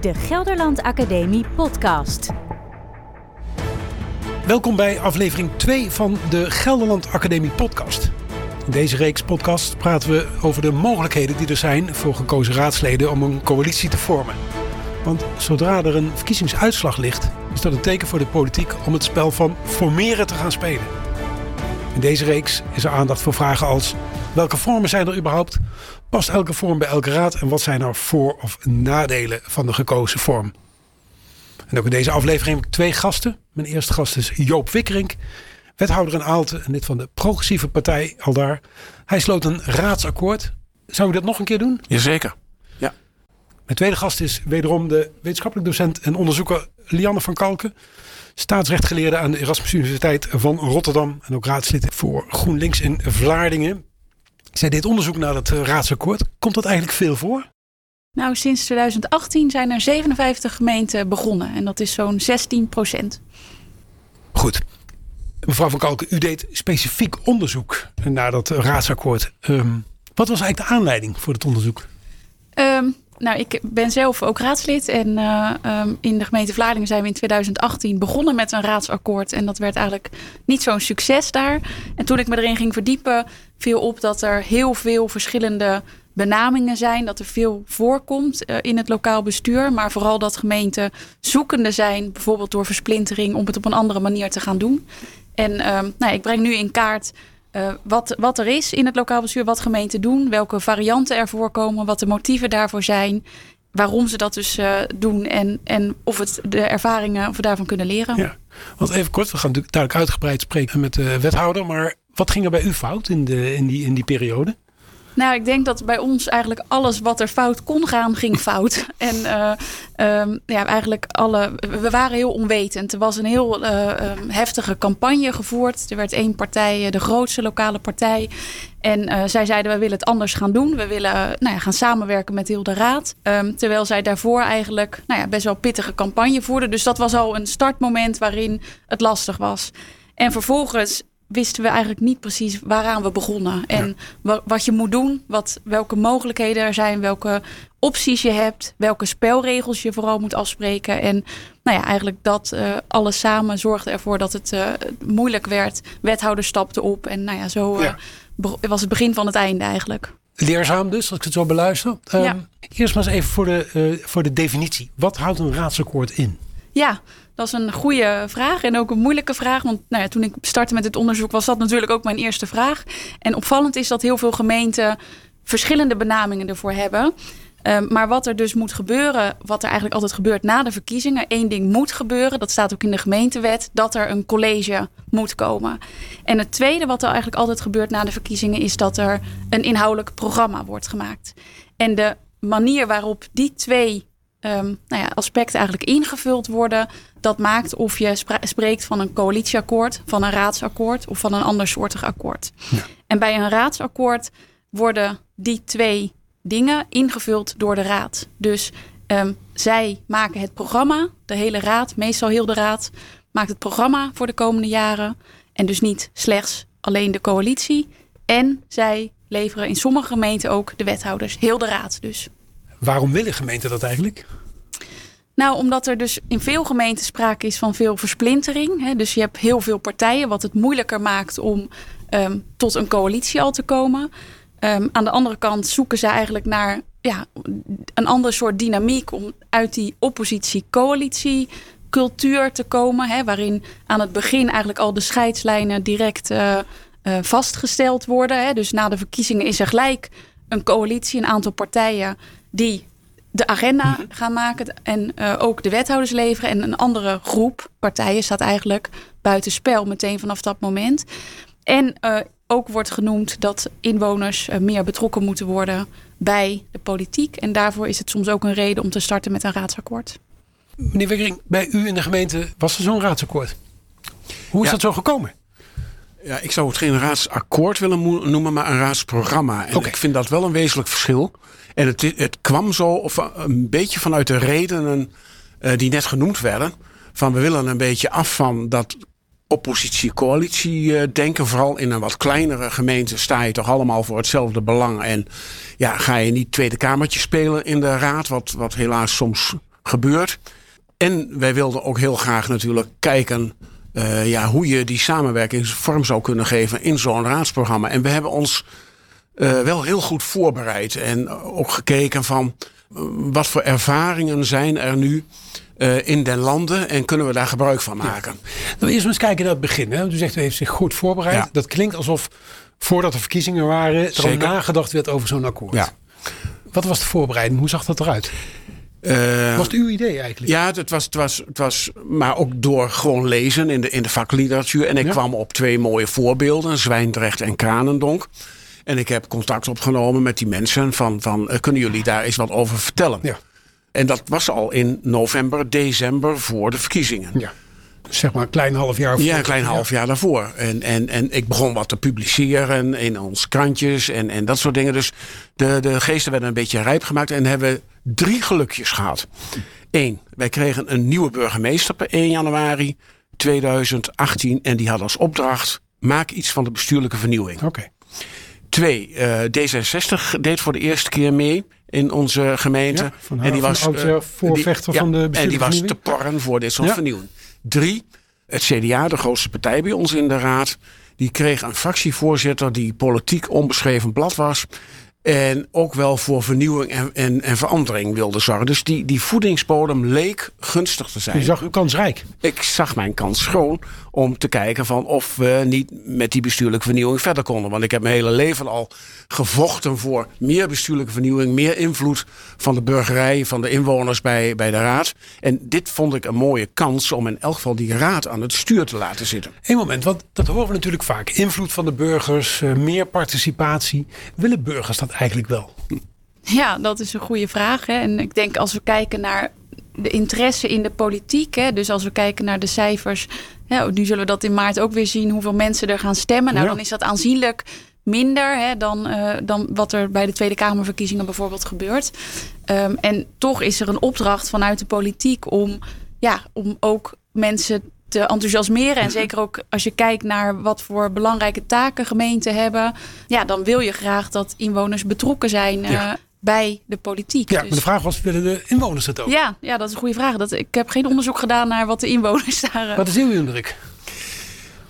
de Gelderland Academie Podcast. Welkom bij aflevering 2 van de Gelderland Academie Podcast. In deze reeks podcast praten we over de mogelijkheden die er zijn voor gekozen raadsleden om een coalitie te vormen. Want zodra er een verkiezingsuitslag ligt, is dat een teken voor de politiek om het spel van formeren te gaan spelen. In deze reeks is er aandacht voor vragen als welke vormen zijn er überhaupt? Past elke vorm bij elke raad en wat zijn er voor- of nadelen van de gekozen vorm? En ook in deze aflevering heb ik twee gasten. Mijn eerste gast is Joop Wikkerink, wethouder in Aalten en lid van de progressieve partij Aldaar. Hij sloot een raadsakkoord. Zou u dat nog een keer doen? Jazeker. Mijn tweede gast is wederom de wetenschappelijk docent en onderzoeker Lianne van Kalken. Staatsrechtgeleerde aan de Erasmus Universiteit van Rotterdam. En ook raadslid voor GroenLinks in Vlaardingen. Zij deed onderzoek naar het eh, raadsakkoord. Komt dat eigenlijk veel voor? Nou, sinds 2018 zijn er 57 gemeenten begonnen. En dat is zo'n 16 procent. Goed. Mevrouw van Kalken, u deed specifiek onderzoek naar dat raadsakkoord. Ehm, wat was eigenlijk de aanleiding voor het onderzoek? Ehm, nou, ik ben zelf ook raadslid. En eh, ehm, in de gemeente Vlaardingen zijn we in 2018 begonnen met een raadsakkoord. En dat werd eigenlijk niet zo'n succes daar. En toen ik me erin ging verdiepen, viel op dat er heel veel verschillende benamingen zijn. Dat er veel voorkomt eh, in het lokaal bestuur. Maar vooral dat gemeenten zoekende zijn, bijvoorbeeld door versplintering, om het op een andere manier te gaan doen. En ehm, nou, ik breng nu in kaart uh, wat, wat er is in het lokaal bestuur, wat gemeenten doen, welke varianten er voorkomen, wat de motieven daarvoor zijn, waarom ze dat dus uh, doen en, en of het de ervaringen of we daarvan kunnen leren. Ja, want even kort, we gaan natuurlijk duidelijk uitgebreid spreken met de wethouder, maar wat ging er bij u fout in, de, in, die, in die periode? Nou, ik denk dat bij ons eigenlijk alles wat er fout kon gaan, ging fout. en uh, um, ja, eigenlijk alle. We waren heel onwetend. Er was een heel uh, um, heftige campagne gevoerd. Er werd één partij, de grootste lokale partij. En uh, zij zeiden: we willen het anders gaan doen. We willen nou ja, gaan samenwerken met heel de raad. Um, terwijl zij daarvoor eigenlijk nou ja, best wel pittige campagne voerden. Dus dat was al een startmoment waarin het lastig was. En vervolgens wisten we eigenlijk niet precies waaraan we begonnen. En ja. wat je moet doen, wat, welke mogelijkheden er zijn, welke opties je hebt, welke spelregels je vooral moet afspreken. En nou ja, eigenlijk dat uh, alles samen zorgde ervoor dat het uh, moeilijk werd. Wethouder stapte op en nou ja, zo uh, ja. was het begin van het einde eigenlijk. Leerzaam dus, als ik het zo beluister. Um, ja. Eerst maar eens even voor de, voor de definitie. Wat houdt een raadsakkoord in? Ja, dat is een goede vraag en ook een moeilijke vraag. Want nou ja, toen ik startte met het onderzoek was dat natuurlijk ook mijn eerste vraag. En opvallend is dat heel veel gemeenten verschillende benamingen ervoor hebben. Um, maar wat er dus moet gebeuren, wat er eigenlijk altijd gebeurt na de verkiezingen, één ding moet gebeuren, dat staat ook in de gemeentewet, dat er een college moet komen. En het tweede wat er eigenlijk altijd gebeurt na de verkiezingen is dat er een inhoudelijk programma wordt gemaakt. En de manier waarop die twee um, nou ja, aspecten eigenlijk ingevuld worden, dat maakt of je spreekt van een coalitieakkoord, van een raadsakkoord of van een andersoortig akkoord. Ja. En bij een raadsakkoord worden die twee dingen ingevuld door de raad. Dus um, zij maken het programma, de hele raad, meestal heel de raad, maakt het programma voor de komende jaren. En dus niet slechts alleen de coalitie. En zij leveren in sommige gemeenten ook de wethouders, heel de raad dus. Waarom willen gemeenten dat eigenlijk? Nou, omdat er dus in veel gemeenten sprake is van veel versplintering. Hè? Dus je hebt heel veel partijen, wat het moeilijker maakt om um, tot een coalitie al te komen. Um, aan de andere kant zoeken ze eigenlijk naar ja, een ander soort dynamiek om uit die oppositie-coalitie cultuur te komen. Hè? Waarin aan het begin eigenlijk al de scheidslijnen direct uh, uh, vastgesteld worden. Hè? Dus na de verkiezingen is er gelijk een coalitie, een aantal partijen die de agenda gaan maken en uh, ook de wethouders leveren. En een andere groep partijen staat eigenlijk buitenspel meteen vanaf dat moment. En uh, ook wordt genoemd dat inwoners uh, meer betrokken moeten worden bij de politiek. En daarvoor is het soms ook een reden om te starten met een raadsakkoord. Meneer Wikkering, bij u in de gemeente was er zo'n raadsakkoord. Hoe is ja. dat zo gekomen? Ja, ik zou het geen raadsakkoord willen noemen, maar een raadsprogramma. En okay. ik vind dat wel een wezenlijk verschil. En het, het kwam zo of een beetje vanuit de redenen uh, die net genoemd werden. Van we willen een beetje af van dat oppositie-coalitie uh, denken. Vooral in een wat kleinere gemeente sta je toch allemaal voor hetzelfde belang. En ja, ga je niet tweede kamertje spelen in de raad, wat, wat helaas soms gebeurd. En wij wilden ook heel graag natuurlijk kijken uh, ja, hoe je die samenwerking vorm zou kunnen geven in zo'n raadsprogramma. En we hebben ons uh, wel heel goed voorbereid en ook gekeken van uh, wat voor ervaringen zijn er nu in den landen en kunnen we daar gebruik van maken. Ja. Nou, eerst eens kijken naar het begin. Hè? U zegt u heeft zich goed voorbereid. Ja. Dat klinkt alsof voordat er verkiezingen waren er al nagedacht werd over zo'n akkoord. Ja. Wat was de voorbereiding? Hoe zag dat eruit? Uh, was het uw idee eigenlijk? Ja, het was, het, was, het was, maar ook door gewoon lezen in de, in de vakliteratuur. En ik ja. kwam op twee mooie voorbeelden, Zwijndrecht en Kranendonk. En ik heb contact opgenomen met die mensen van, van kunnen jullie daar eens wat over vertellen? Ja. En dat was al in november, december voor de verkiezingen. Ja zeg maar een klein half jaar voor. Ja, een klein half jaar daarvoor. En, en, en ik begon wat te publiceren in ons krantjes en, en dat soort dingen. Dus de, de geesten werden een beetje rijp gemaakt en hebben drie gelukjes gehad. Eén, wij kregen een nieuwe burgemeester per 1 januari 2018 en die had als opdracht: maak iets van de bestuurlijke vernieuwing. Oké. Twee, uh, D66 deed voor de eerste keer mee in onze gemeente. Ja, van en die was voorvechter die, van de En die was te porren voor dit soort ja. vernieuwing. Drie, het CDA, de grootste partij bij ons in de raad, die kreeg een fractievoorzitter die politiek onbeschreven blad was. En ook wel voor vernieuwing en, en, en verandering wilde zorgen. Dus die, die voedingsbodem leek gunstig te zijn. Je zag uw kans rijk. Ik zag mijn kans schoon om te kijken van of we niet met die bestuurlijke vernieuwing verder konden. Want ik heb mijn hele leven al gevochten voor meer bestuurlijke vernieuwing, meer invloed van de burgerij, van de inwoners bij, bij de raad. En dit vond ik een mooie kans om in elk geval die raad aan het stuur te laten zitten. Eén moment, want dat horen we natuurlijk vaak. Invloed van de burgers, eh, meer participatie. Willen burgers dat eigenlijk wel? Ja, dat is een goede vraag. Hè. En ik denk als we kijken naar de interesse in de politiek. Hè, dus als we kijken naar de cijfers. Ja, nu zullen we dat in maart ook weer zien hoeveel mensen er gaan stemmen. Nou, dan is dat aanzienlijk minder hè, dan, uh, dan wat er bij de Tweede Kamerverkiezingen bijvoorbeeld gebeurt. Um, en toch is er een opdracht vanuit de politiek om, ja, om ook mensen te enthousiasmeren. En zeker ook als je kijkt naar wat voor belangrijke taken gemeenten hebben. Ja, dan wil je graag dat inwoners betrokken zijn. Uh, bij de politiek. Ja, maar de vraag was, willen de inwoners het ook? Ja, ja dat is een goede vraag. Dat, ik heb geen onderzoek gedaan naar wat de inwoners daar... Wat is uw indruk?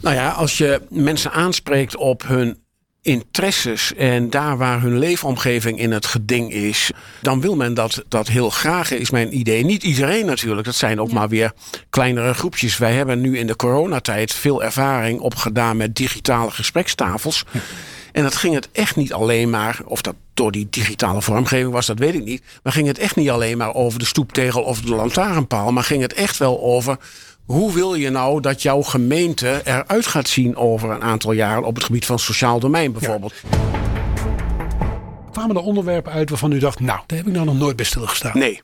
Nou ja, als je mensen aanspreekt op hun interesses en daar waar hun leefomgeving in het geding is, dan wil men dat, dat heel graag, is mijn idee. Niet iedereen natuurlijk, dat zijn ook maar weer kleinere groepjes. Wij hebben nu in de coronatijd veel ervaring opgedaan met digitale gesprekstafels. En dat ging het echt niet alleen maar, of dat door die digitale vormgeving was, dat weet ik niet. Maar ging het echt niet alleen maar over de stoeptegel of de lantaarnpaal. Maar ging het echt wel over hoe wil je nou dat jouw gemeente eruit gaat zien over een aantal jaren op het gebied van sociaal domein bijvoorbeeld? Ja. Kwamen er onderwerpen uit waarvan u dacht, nou, daar heb ik nou nog nooit bij stilgestaan? Nee,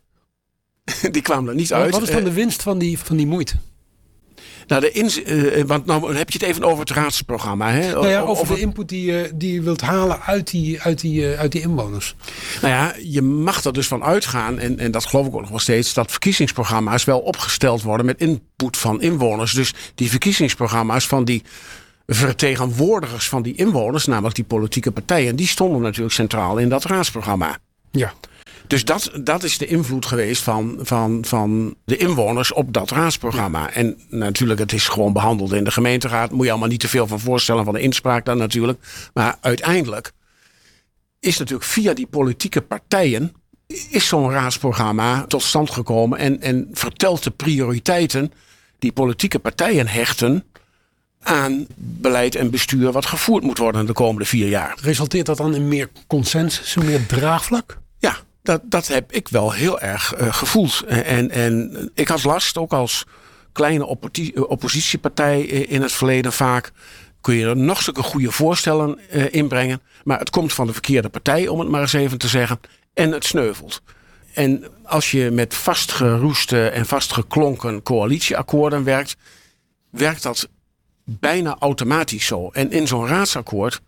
die kwamen er niet uit. Wat is dan de eh, winst van die, van die moeite? Nou, de in, uh, want nou heb je het even over het raadsprogramma. Hè? Nou ja, over, over de input die, uh, die je wilt halen uit die, uit, die, uh, uit die inwoners. Nou ja, je mag er dus van uitgaan, en, en dat geloof ik ook nog wel steeds, dat verkiezingsprogramma's wel opgesteld worden met input van inwoners. Dus die verkiezingsprogramma's van die vertegenwoordigers van die inwoners, namelijk die politieke partijen, die stonden natuurlijk centraal in dat raadsprogramma. Ja. Dus dat, dat is de invloed geweest van, van, van de inwoners op dat raadsprogramma. En natuurlijk, het is gewoon behandeld in de gemeenteraad. Moet je allemaal niet te veel van voorstellen van de inspraak dan natuurlijk. Maar uiteindelijk is natuurlijk via die politieke partijen is zo'n raadsprogramma tot stand gekomen en, en vertelt de prioriteiten die politieke partijen hechten aan beleid en bestuur wat gevoerd moet worden de komende vier jaar. Resulteert dat dan in meer consensus, meer draagvlak? Ja, dat, dat heb ik wel heel erg uh, gevoeld. En, en ik had last, ook als kleine oppositiepartij in het verleden vaak. Kun je er nog zulke goede voorstellen uh, inbrengen. Maar het komt van de verkeerde partij, om het maar eens even te zeggen. En het sneuvelt. En als je met vastgeroeste en vastgeklonken coalitieakkoorden werkt, werkt dat bijna automatisch zo. En in zo'n raadsakkoord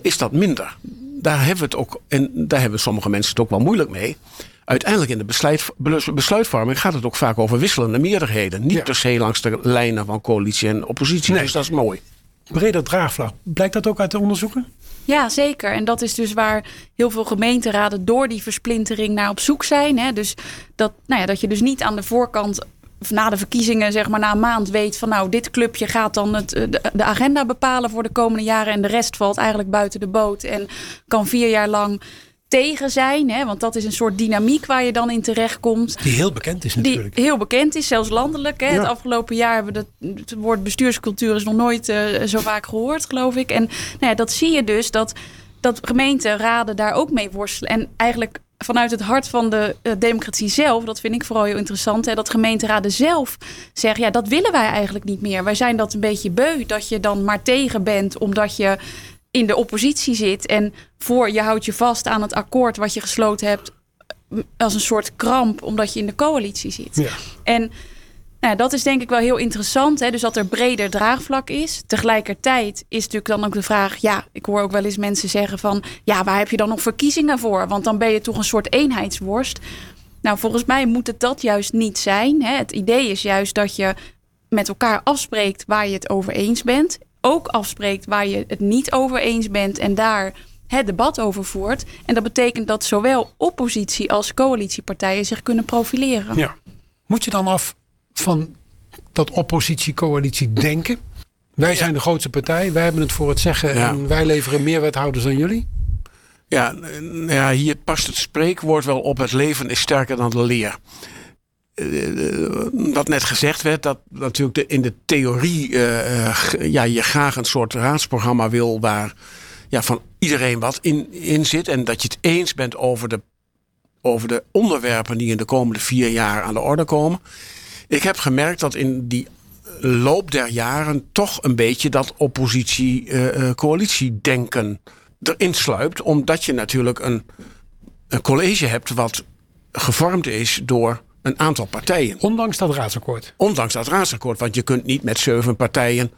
is dat minder daar hebben we het ook, en daar hebben sommige mensen het ook wel moeilijk mee. Uiteindelijk in de besluit, besluitvorming gaat het ook vaak over wisselende meerderheden. Niet per se langs de lijnen van coalitie en oppositie. Nee. Dus dat is mooi. Breder draagvlak. Blijkt dat ook uit de onderzoeken? Ja, zeker. En dat is dus waar heel veel gemeenteraden door die versplintering naar op zoek zijn. Hè? Dus dat, nou ja, dat je dus niet aan de voorkant na de verkiezingen, zeg maar na een maand, weet van nou, dit clubje gaat dan het, de, agenda bepalen voor de komende jaren. En de rest valt eigenlijk buiten de boot. En kan vier jaar lang tegen zijn. Hè? Want dat is een soort dynamiek waar je dan in terechtkomt. Die heel bekend is natuurlijk. Die heel bekend is, zelfs landelijk. Hè? Het afgelopen jaar hebben we dat, het woord bestuurscultuur is nog nooit uh, zo vaak gehoord, geloof ik. En nou ja, dat zie je dus dat, dat gemeenteraden daar ook mee worstelen. En eigenlijk vanuit het hart van de uh, democratie zelf, dat vind ik vooral heel interessant, hè, dat gemeenteraden zelf zeggen, ja, dat willen wij eigenlijk niet meer. Wij zijn dat een beetje beu, dat je dan maar tegen bent, omdat je in de oppositie zit en voor je houdt je vast aan het akkoord wat je gesloten hebt als een soort kramp, omdat je in de coalitie zit. Ja. En nou, dat is denk ik wel heel interessant. Hè? Dus dat er breder draagvlak is. Tegelijkertijd is natuurlijk dan ook de vraag: ja, ik hoor ook wel eens mensen zeggen van ja, waar heb je dan nog verkiezingen voor? Want dan ben je toch een soort eenheidsworst. Nou, volgens mij moet het dat juist niet zijn. Hè? Het idee is juist dat je met elkaar afspreekt waar je het over eens bent ook afspreekt waar je het niet over eens bent en daar het debat over voert. En dat betekent dat zowel oppositie als coalitiepartijen zich kunnen profileren. Ja. Moet je dan af van dat oppositie-coalitie denken? Wij zijn de grootste partij, wij hebben het voor het zeggen en wij leveren meer wethouders dan jullie? Ja, ja, hier past het spreekwoord wel op: het leven is sterker dan de leer. Eh, wat net gezegd werd, dat natuurlijk in de theorie uh, ja, je graag een soort raadsprogramma wil waar ja, van iedereen wat in, in zit. En dat je het eens bent over de, over de onderwerpen die in de komende vier jaar aan de orde komen. Ik heb gemerkt dat in die loop der jaren toch een beetje dat oppositie-coalitie-denken erin sluipt. Omdat je natuurlijk een, een college hebt wat gevormd is door een aantal partijen. Ondanks dat raadsakkoord? Ondanks dat raadsakkoord. Want je kunt niet met zeven partijen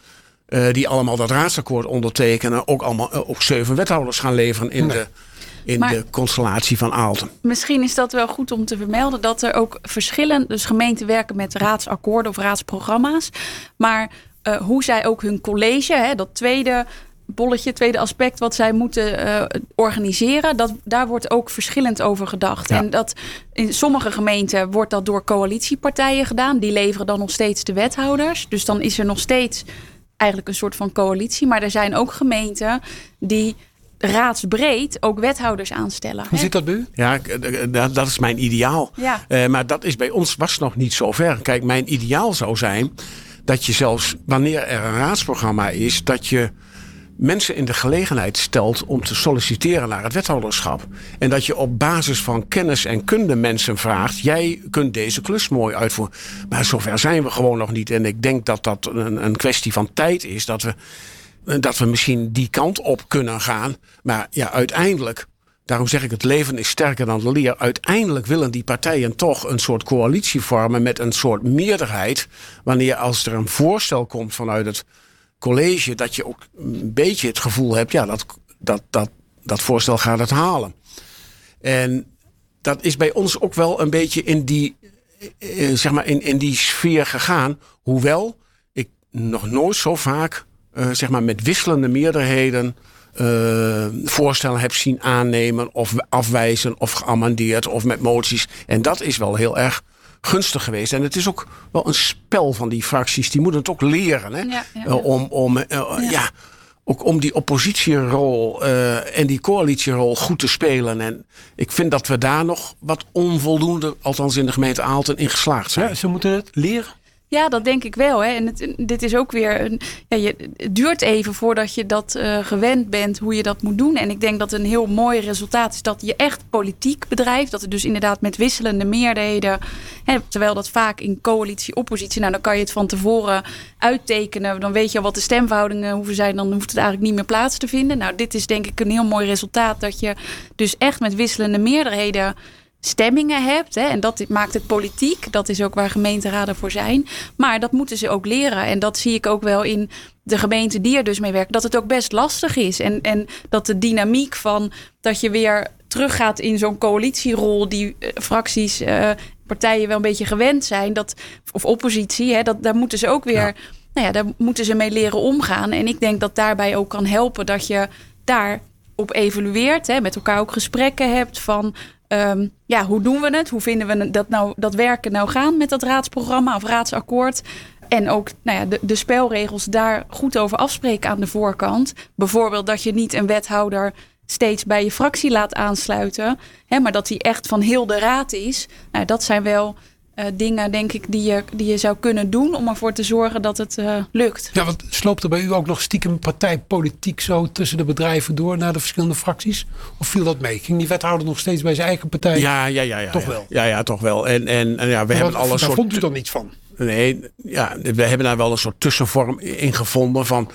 uh, die allemaal dat raadsakkoord ondertekenen... ook, allemaal, uh, ook zeven wethouders gaan leveren in, de, in de constellatie van Aalten. Misschien is dat wel goed om te vermelden... dat er ook verschillen... dus gemeenten werken met raadsakkoorden of raadsprogramma's... maar uh, hoe zij ook hun college, hè, dat tweede bolletje, tweede aspect wat zij moeten uh, organiseren, dat, daar wordt ook verschillend over gedacht. En dat in sommige gemeenten wordt dat door coalitiepartijen gedaan. Die leveren dan nog steeds de wethouders. Dus dan is er nog steeds eigenlijk een soort van coalitie. Maar er zijn ook gemeenten die raadsbreed ook wethouders aanstellen. Hoe zit dat bij u? Ja, dat is mijn ideaal. Ja. Uh, maar dat is bij ons was nog niet zo ver. Kijk, mijn ideaal zou zijn dat je zelfs wanneer er een raadsprogramma is, dat je mensen in de gelegenheid stelt om te solliciteren naar het wethouderschap. En dat je op basis van kennis en kunde mensen vraagt: jij kunt deze klus mooi uitvoeren. Maar zover zijn we gewoon nog niet. En ik denk dat dat een, een kwestie van tijd is. Dat we, dat we misschien die kant op kunnen gaan. Maar ja, uiteindelijk. Daarom zeg ik, het leven is sterker dan de leer. Uiteindelijk willen die partijen toch een soort coalitie vormen met een soort meerderheid. Wanneer als er een voorstel komt vanuit het college, dat je ook een beetje het gevoel hebt, ja, dat, dat, dat, dat voorstel gaat het halen. En dat is bij ons ook wel een beetje in die, eh, zeg maar in, in die sfeer gegaan. Hoewel ik nog nooit zo vaak, uh, zeg maar met wisselende meerderheden, uh, voorstellen heb zien aannemen of afwijzen of geamendeerd of met moties. En dat is wel heel erg gunstig geweest. En het is ook wel een spel van die fracties. Die moeten het ook leren. Hè? Ja, ja, uh, om, om uh, ja. ook om die oppositierol uh, en die coalitierol goed te spelen. En ik vind dat we daar nog wat onvoldoende, althans in de gemeente Aalten, in geslaagd zijn. Ja, ze moeten het leren. Ja, dat denk ik wel. Hè. En het, dit is ook weer. Een, ja, het duurt even voordat je dat uh, gewend bent, hoe je dat moet doen. En ik denk dat een heel mooi resultaat is dat je echt politiek bedrijft. Dat het dus inderdaad met wisselende meerderheden. Hè, terwijl dat vaak in coalitie, oppositie. Nou, dan kan je het van tevoren uittekenen. Dan weet je al wat de stemverhoudingen hoeven zijn. Dan hoeft het eigenlijk niet meer plaats te vinden. Nou, dit is denk ik een heel mooi resultaat. Dat je dus echt met wisselende meerderheden stemmingen hebt. Hè, en dat maakt het politiek. Dat is ook waar gemeenteraden voor zijn. Maar dat moeten ze ook leren. En dat zie ik ook wel in de gemeenten die er dus mee werken. Dat het ook best lastig is. En, en dat de dynamiek van dat je weer teruggaat in zo'n coalitierol die uh, fracties. Uh, partijen wel een beetje gewend zijn, dat, of oppositie, hè, dat, daar moeten ze ook weer, nou ja, daar moeten ze mee leren omgaan. En ik denk dat daarbij ook kan helpen dat je daar op evalueert. Hè, met elkaar ook gesprekken hebt van ehm, ja, hoe doen we het? Hoe vinden we dat, nou, dat werken nou gaan met dat raadsprogramma of raadsakkoord? En ook nou ja, de, de spelregels daar goed over afspreken aan de voorkant. Bijvoorbeeld dat je niet een wethouder steeds bij je fractie laat aansluiten. Hè, maar dat die echt van heel de raad is. Nou, dat zijn wel uh, dingen, denk ik, die je, die je zou kunnen doen om ervoor te zorgen dat het uh, lukt. Ja, want sloopt er bij u ook nog stiekem partijpolitiek zo tussen de bedrijven door naar de verschillende fracties? Of viel dat mee? Ging die wethouder nog steeds bij zijn eigen partij? Ja, ja, ja. ja toch ja. wel? Ja, ja, toch wel. En, en, en ja, we hebben alles Daar soort... vond u dan niets van? Nee, ja, we hebben daar wel een soort tussenvorm in gevonden van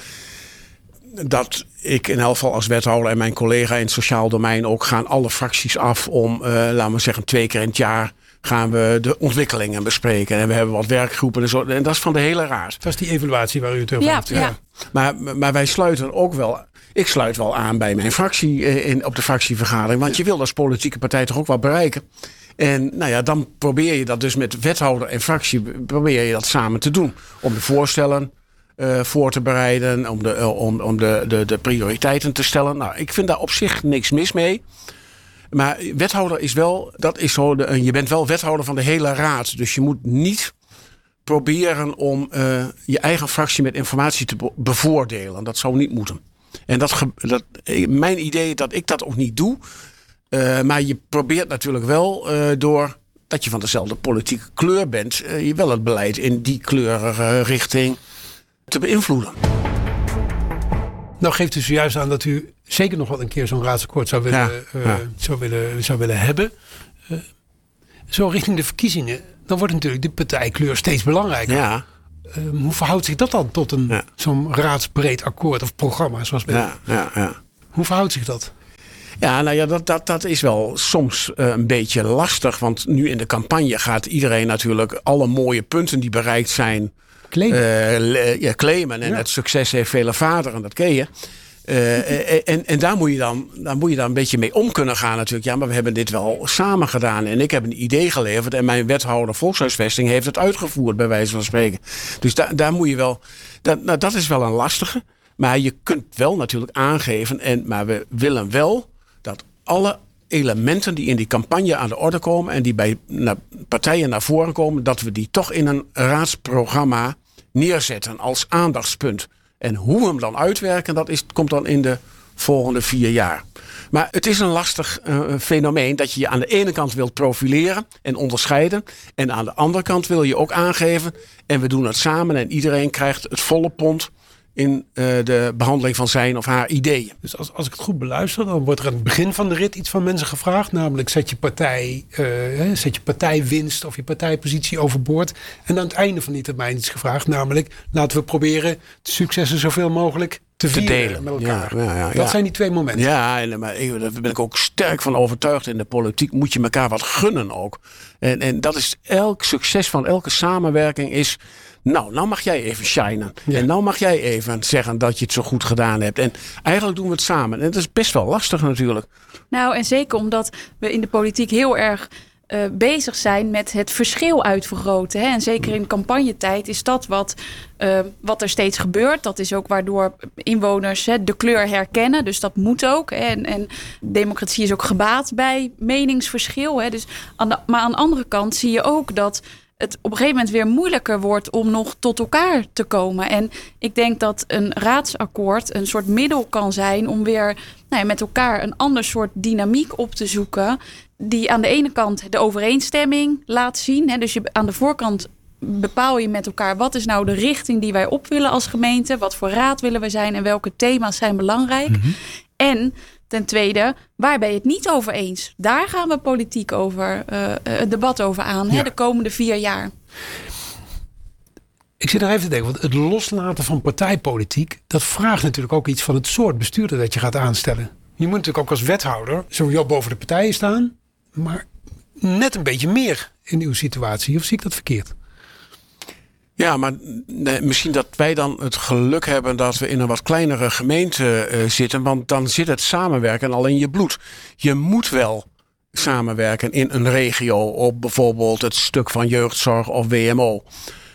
dat ik in elk geval als wethouder en mijn collega in het sociaal domein ook gaan alle fracties af om, uh, laten we zeggen, twee keer in het jaar gaan we de ontwikkelingen bespreken. En we hebben wat werkgroepen en zo. En dat is van de hele raad. Dat is die evaluatie waar u het over ja, hebt. Ja. ja. Maar, maar wij sluiten ook wel. Ik sluit wel aan bij mijn fractie in, op de fractievergadering. Want je wil als politieke partij toch ook wat bereiken. En nou ja, dan probeer je dat dus met wethouder en fractie probeer je dat samen te doen. Om de voorstellen uh, voor te bereiden, om, de, uh, om, om de, de, de prioriteiten te stellen. Nou, ik vind daar op zich niks mis mee. Maar wethouder is wel, dat is zo, je bent wel wethouder van de hele raad. Dus je moet niet proberen om uh, je eigen fractie met informatie te bevoordelen. Dat zou niet moeten. En dat, dat, mijn idee dat ik dat ook niet doe. Uh, maar je probeert natuurlijk wel door dat je van dezelfde politieke kleur bent, je wel het beleid in die kleurige richting te beïnvloeden. Nou geeft u zojuist aan dat u zeker nog wel een keer zo'n raadsakkoord zou willen, ja, uh, ja. Zou willen, zou willen hebben. Uh, zo richting de verkiezingen, dan wordt natuurlijk de partijkleur steeds belangrijker. Ja. Uh, hoe verhoudt zich dat dan tot een zo'n raadsbreed akkoord of programma zoals bij ja, ja, ja. Hoe verhoudt zich dat? Ja, nou ja, dat, dat, dat is wel soms uh, een beetje lastig. Want nu in de campagne gaat iedereen natuurlijk alle mooie punten die bereikt zijn. Claimen. Uh, ja, claimen. En ja. het succes heeft vele vaderen, dat ken je. Uh, en, en daar moet, je dan, daar moet je dan een beetje mee om kunnen gaan natuurlijk. Ja, maar we hebben dit wel samen gedaan. En ik heb een idee geleverd. En mijn wethouder volkshuisvesting heeft het uitgevoerd, bij wijze van spreken. Dus da, daar moet je wel... Dat, nou, dat is wel een lastige. Maar je kunt wel natuurlijk aangeven. En, maar we willen wel dat alle elementen die in die campagne aan de orde komen en die bij partijen naar voren komen, dat we die toch in een raadsprogramma neerzetten als aandachtspunt. En hoe we hem dan uitwerken, dat is, komt dan in de volgende vier jaar. Maar het is een lastig uh, fenomeen dat je je aan de ene kant wilt profileren en onderscheiden. En aan de andere kant wil je ook aangeven. En we doen het samen en iedereen krijgt het volle pond in uh, de behandeling van zijn of haar ideeën. Dus als, als ik het goed beluister, dan wordt er aan het begin van de rit iets van mensen gevraagd. Namelijk zet je, partij, uh, zet je partijwinst of je partijpositie overboord. En aan het einde van die termijn iets gevraagd. Namelijk laten we proberen de successen zoveel mogelijk te, te delen met elkaar. Ja, ja, ja, dat zijn die twee momenten. Ja, en, maar ik, daar ben ik ook sterk van overtuigd. In de politiek moet je elkaar wat gunnen ook. En, en dat is elk succes van elke samenwerking is... Nou, nou mag jij even shinen. Ja. En nou mag jij even zeggen dat je het zo goed gedaan hebt. En eigenlijk doen we het samen. En dat is best wel lastig natuurlijk. Nou, en zeker omdat we in de politiek heel erg uh, bezig zijn met het verschil uitvergroten. Hè? En zeker in campagnetijd is dat wat, uh, wat er steeds gebeurt. Dat is ook waardoor inwoners hè, de kleur herkennen. Dus dat moet ook. Hè? En, en democratie is ook gebaat bij meningsverschil. Hè? Dus aan de, maar aan de andere kant zie je ook dat het op een gegeven moment weer moeilijker wordt om nog tot elkaar te komen. En ik denk dat een raadsakkoord een soort middel kan zijn om weer nou ja, met elkaar een ander soort dynamiek op te zoeken. Die aan de ene kant de overeenstemming laat zien. Hè, dus je, aan de voorkant bepaal je met elkaar wat is nou de richting die wij op willen als gemeente. Wat voor raad willen we zijn en welke thema's zijn belangrijk. Mm-hmm. En Ten tweede, waar ben je het niet over eens? Daar gaan we politiek over, uh, het debat over aan, ja. hè, de komende vier jaar. Ik zit nog even te denken, want het loslaten van partijpolitiek, dat vraagt natuurlijk ook iets van het soort bestuurder dat je gaat aanstellen. Je moet natuurlijk ook als wethouder sowieso boven de partijen staan, maar net een beetje meer in uw situatie. Of zie ik dat verkeerd? Ja, maar misschien dat wij dan het geluk hebben dat we in een wat kleinere gemeente uh, zitten. Want dan zit het samenwerken al in je bloed. Je moet wel samenwerken in een regio op bijvoorbeeld het stuk van jeugdzorg of WMO.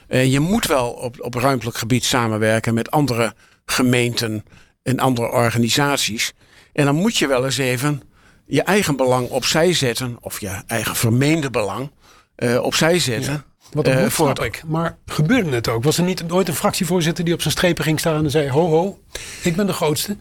Uh, je moet wel op, op ruimtelijk gebied samenwerken met andere gemeenten en andere organisaties. En dan moet je wel eens even je eigen belang opzij zetten. Of je eigen vermeende belang uh, opzij zetten. Wat uh, voor het... ik. Maar gebeurde het ook? Was er niet ooit een fractievoorzitter die op zijn strepen ging staan en zei: Ho, ho, ik ben de grootste?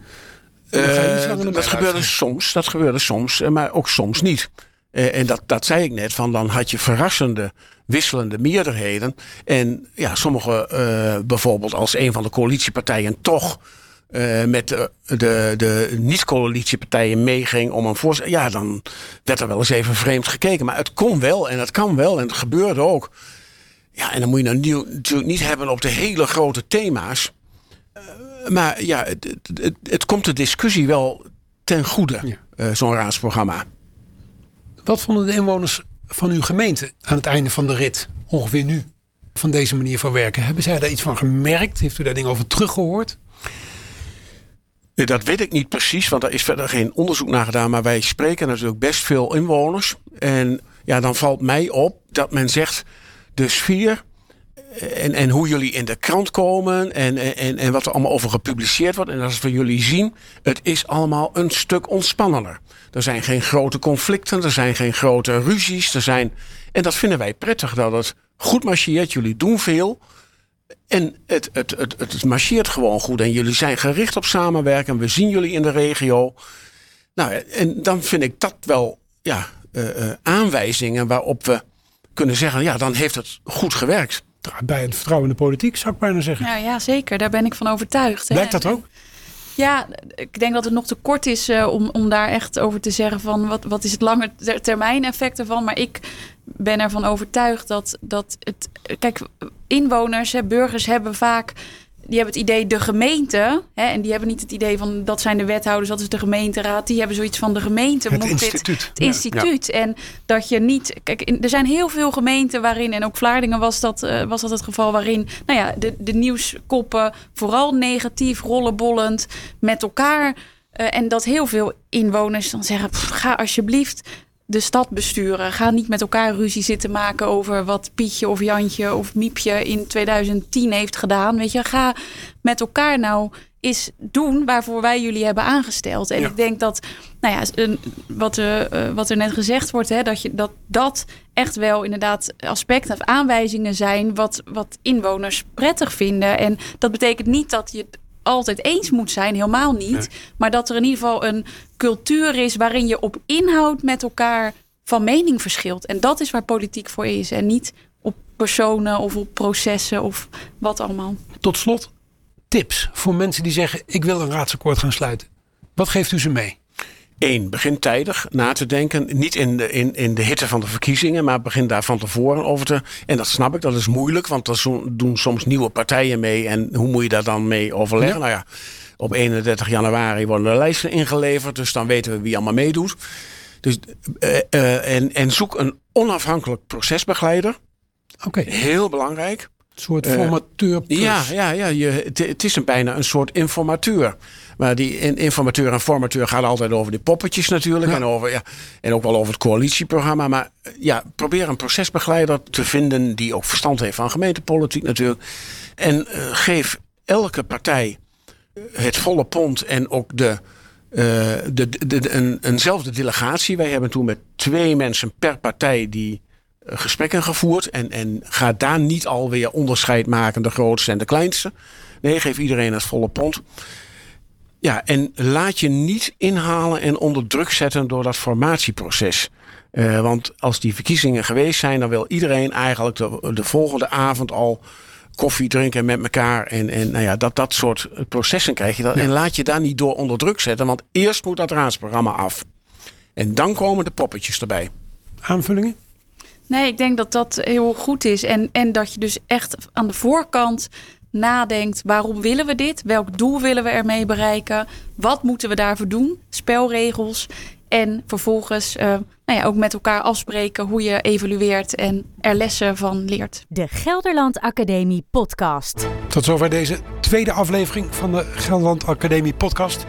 Uh, dat gebeurde soms, dat gebeurde soms, maar ook soms niet. Uh, en dat, dat zei ik net, van dan had je verrassende, wisselende meerderheden. En ja, sommige, uh, bijvoorbeeld als een van de coalitiepartijen toch uh, met de, de, de niet-coalitiepartijen meeging om een voorstel. Ja, dan werd er wel eens even vreemd gekeken. Maar het kon wel en het kan wel en het gebeurde ook. Ja, en dan moet je nou natuurlijk niet hebben op de hele grote thema's. Uh, maar ja, het, het, het, komt de discussie wel ten goede, ja. uh, zo'n raadsprogramma. Wat vonden de inwoners van uw gemeente aan het einde van de rit, ongeveer nu, van deze manier van werken? Hebben zij daar iets van gemerkt? Heeft u daar dingen over teruggehoord? Dat weet ik niet precies, want er is verder geen onderzoek naar gedaan. Maar wij spreken natuurlijk best veel inwoners. En ja, dan valt mij op dat men zegt: de sfeer en, en hoe jullie in de krant komen en, en, en wat er allemaal over gepubliceerd wordt. En als we jullie zien, het is allemaal een stuk ontspannender. Er zijn geen grote conflicten, er zijn geen grote ruzies. Er zijn, en dat vinden wij prettig, dat het goed marcheert. Jullie doen veel. En het, het, het, het marcheert gewoon goed. En jullie zijn gericht op samenwerken. We zien jullie in de regio. Nou, en dan vind ik dat wel ja, uh, uh, aanwijzingen waarop we kunnen zeggen: ja, dan heeft het goed gewerkt. Bij het vertrouwen in de politiek, zou ik bijna zeggen. Ja, ja zeker. Daar ben ik van overtuigd. Blijkt dat ook? Ja, ik denk dat het nog te kort is uh, om, om daar echt over te zeggen van wat, wat is het lange termijn effect ervan. Maar ik ben ervan overtuigd dat, dat het. Kijk, inwoners, hè, burgers hebben vaak. Die hebben het idee de gemeente. Hè, en die hebben niet het idee van dat zijn de wethouders, dat is de gemeenteraad. Die hebben zoiets van de gemeente. Het instituut. Dit, het instituut. En dat je niet. Kijk, er zijn heel veel gemeenten waarin. En ook Vlaardingen was dat, uh, was dat het geval. Waarin nou ja, de, de nieuwskoppen vooral negatief, rollenbollend met elkaar. Uh, en dat heel veel inwoners dan zeggen: pff, ga alsjeblieft de stad besturen. Ga niet met elkaar ruzie zitten maken over wat Pietje of Jantje of Miepje in 2010 heeft gedaan. Weet je, ga met elkaar nou eens doen waarvoor wij jullie hebben aangesteld. En ja. ik denk dat, nou ja, wat, uh, wat er net gezegd wordt, hè, dat, je, dat dat echt wel inderdaad aspecten of aanwijzingen zijn wat, wat inwoners prettig vinden. En dat betekent niet dat je altijd eens moet zijn, helemaal niet. Nee. Maar dat er in ieder geval een cultuur is waarin je op inhoud met elkaar van mening verschilt. En dat is waar politiek voor is. En niet op personen of op processen of wat allemaal. Tot slot, tips voor mensen die zeggen: Ik wil een raadsakkoord gaan sluiten. Wat geeft u ze mee? Eén, begin tijdig na te denken. Niet in de, in, in de hitte van de verkiezingen, maar begin daar van tevoren over te. En dat snap ik, dat is moeilijk, want er doen soms nieuwe partijen mee. En hoe moet je daar dan mee overleggen? Ja. Nou ja, op 31 januari worden de lijsten ingeleverd, dus dan weten we wie allemaal meedoet. Dus, uh, uh, en, en zoek een onafhankelijk procesbegeleider. Oké. Okay. Heel belangrijk. Een soort formateur. Uh, ja, ja, ja je, het, is een, bijna een soort informateur. Maar die informateur en formateur gaat altijd over die poppetjes natuurlijk. Ja. En, over, ja, en ook wel over het coalitieprogramma. Maar ja, probeer een procesbegeleider te vinden die ook verstand heeft van gemeentepolitiek natuurlijk. En uh, geef elke partij het volle pond en ook de, uh, de, de, de, een, eenzelfde delegatie. Wij hebben toen met twee mensen per partij die gesprekken gevoerd. En, en ga daar niet alweer onderscheid maken, de grootste en de kleinste. Nee, geef iedereen het volle pond. Ja, en laat je niet inhalen en onder druk zetten door dat formatieproces. Uh, want als die verkiezingen geweest zijn, dan wil iedereen eigenlijk de, de volgende avond al koffie drinken met elkaar. En, en nou ja, dat, dat soort processen krijg je. Dat, ja. En laat je daar niet door onder druk zetten. Want eerst moet dat raadsprogramma af. En dan komen de poppetjes erbij. Aanvullingen? Nee, ik denk dat dat heel goed is. En, en dat je dus echt aan de voorkant nadenkt: waarom willen we dit? Welk doel willen we ermee bereiken? Wat moeten we daarvoor doen? Spelregels. En vervolgens uh, nou ja, ook met elkaar afspreken hoe je evalueert en er lessen van leert. De Gelderland Academie Podcast. Tot zover deze tweede aflevering van de Gelderland Academie Podcast.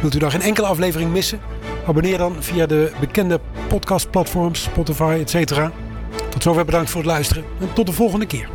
Wilt u daar geen enkele aflevering missen? Abonneer dan via de bekende podcastplatforms, Spotify, etc. Tot zover bedankt voor het luisteren en tot de volgende keer.